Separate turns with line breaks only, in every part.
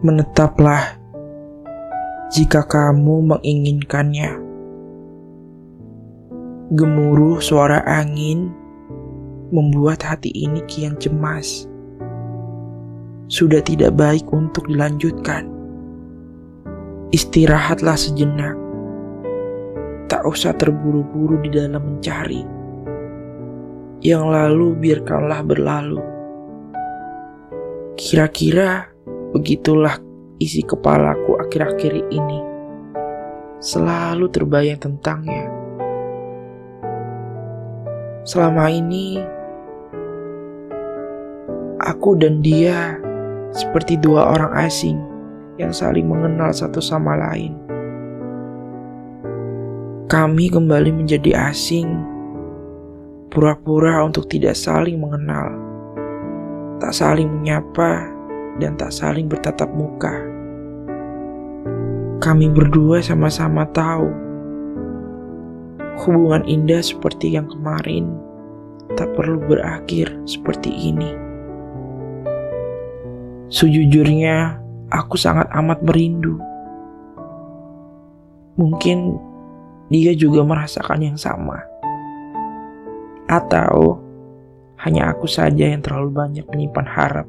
Menetaplah jika kamu menginginkannya. Gemuruh suara angin membuat hati ini kian cemas. Sudah tidak baik untuk dilanjutkan. Istirahatlah sejenak. Tak usah terburu-buru di dalam mencari. Yang lalu biarkanlah berlalu. Kira-kira begitulah isi kepalaku akhir-akhir ini. Selalu terbayang tentangnya. Selama ini, aku dan dia seperti dua orang asing yang saling mengenal satu sama lain. Kami kembali menjadi asing, pura-pura untuk tidak saling mengenal, tak saling menyapa, dan tak saling bertatap muka. Kami berdua sama-sama tahu hubungan indah seperti yang kemarin tak perlu berakhir seperti ini. Sejujurnya, aku sangat amat merindu. Mungkin dia juga merasakan yang sama, atau hanya aku saja yang terlalu banyak menyimpan harap.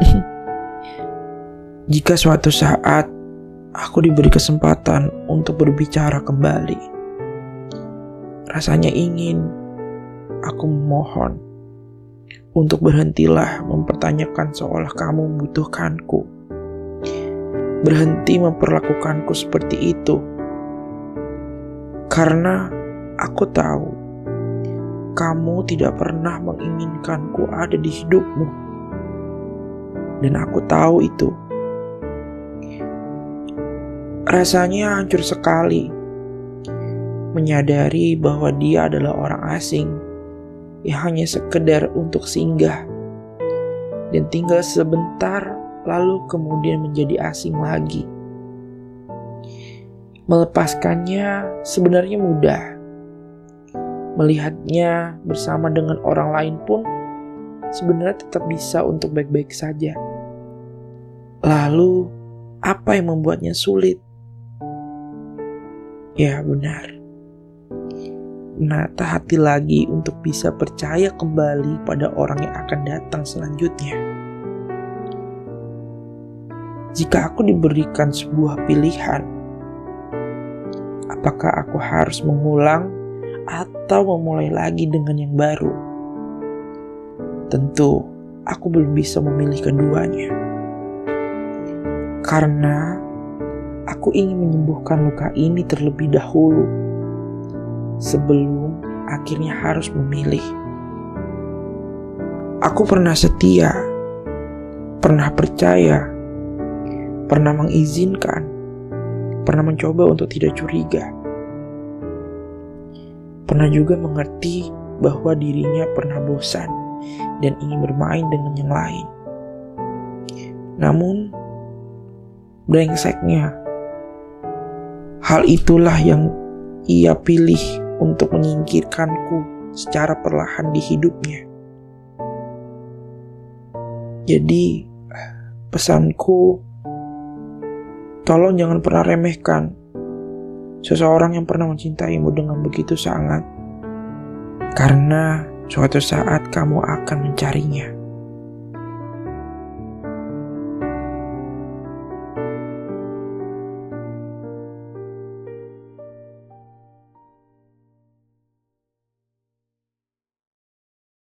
Jika suatu saat aku diberi kesempatan untuk berbicara kembali. Rasanya ingin, aku memohon untuk berhentilah mempertanyakan seolah kamu membutuhkanku. Berhenti memperlakukanku seperti itu. Karena aku tahu kamu tidak pernah menginginkanku ada di hidupmu. Dan aku tahu itu. Rasanya hancur sekali menyadari bahwa dia adalah orang asing yang hanya sekedar untuk singgah dan tinggal sebentar lalu kemudian menjadi asing lagi. Melepaskannya sebenarnya mudah. Melihatnya bersama dengan orang lain pun sebenarnya tetap bisa untuk baik-baik saja. Lalu, apa yang membuatnya sulit? Ya benar. Menata hati lagi untuk bisa percaya kembali pada orang yang akan datang selanjutnya. Jika aku diberikan sebuah pilihan, apakah aku harus mengulang atau memulai lagi dengan yang baru? Tentu, aku belum bisa memilih keduanya. Karena aku ingin menyembuhkan luka ini terlebih dahulu sebelum akhirnya harus memilih. Aku pernah setia, pernah percaya, pernah mengizinkan, pernah mencoba untuk tidak curiga. Pernah juga mengerti bahwa dirinya pernah bosan dan ingin bermain dengan yang lain. Namun, brengseknya Hal itulah yang ia pilih untuk menyingkirkanku secara perlahan di hidupnya. Jadi, pesanku, tolong jangan pernah remehkan seseorang yang pernah mencintaimu dengan begitu sangat, karena suatu saat kamu akan mencarinya.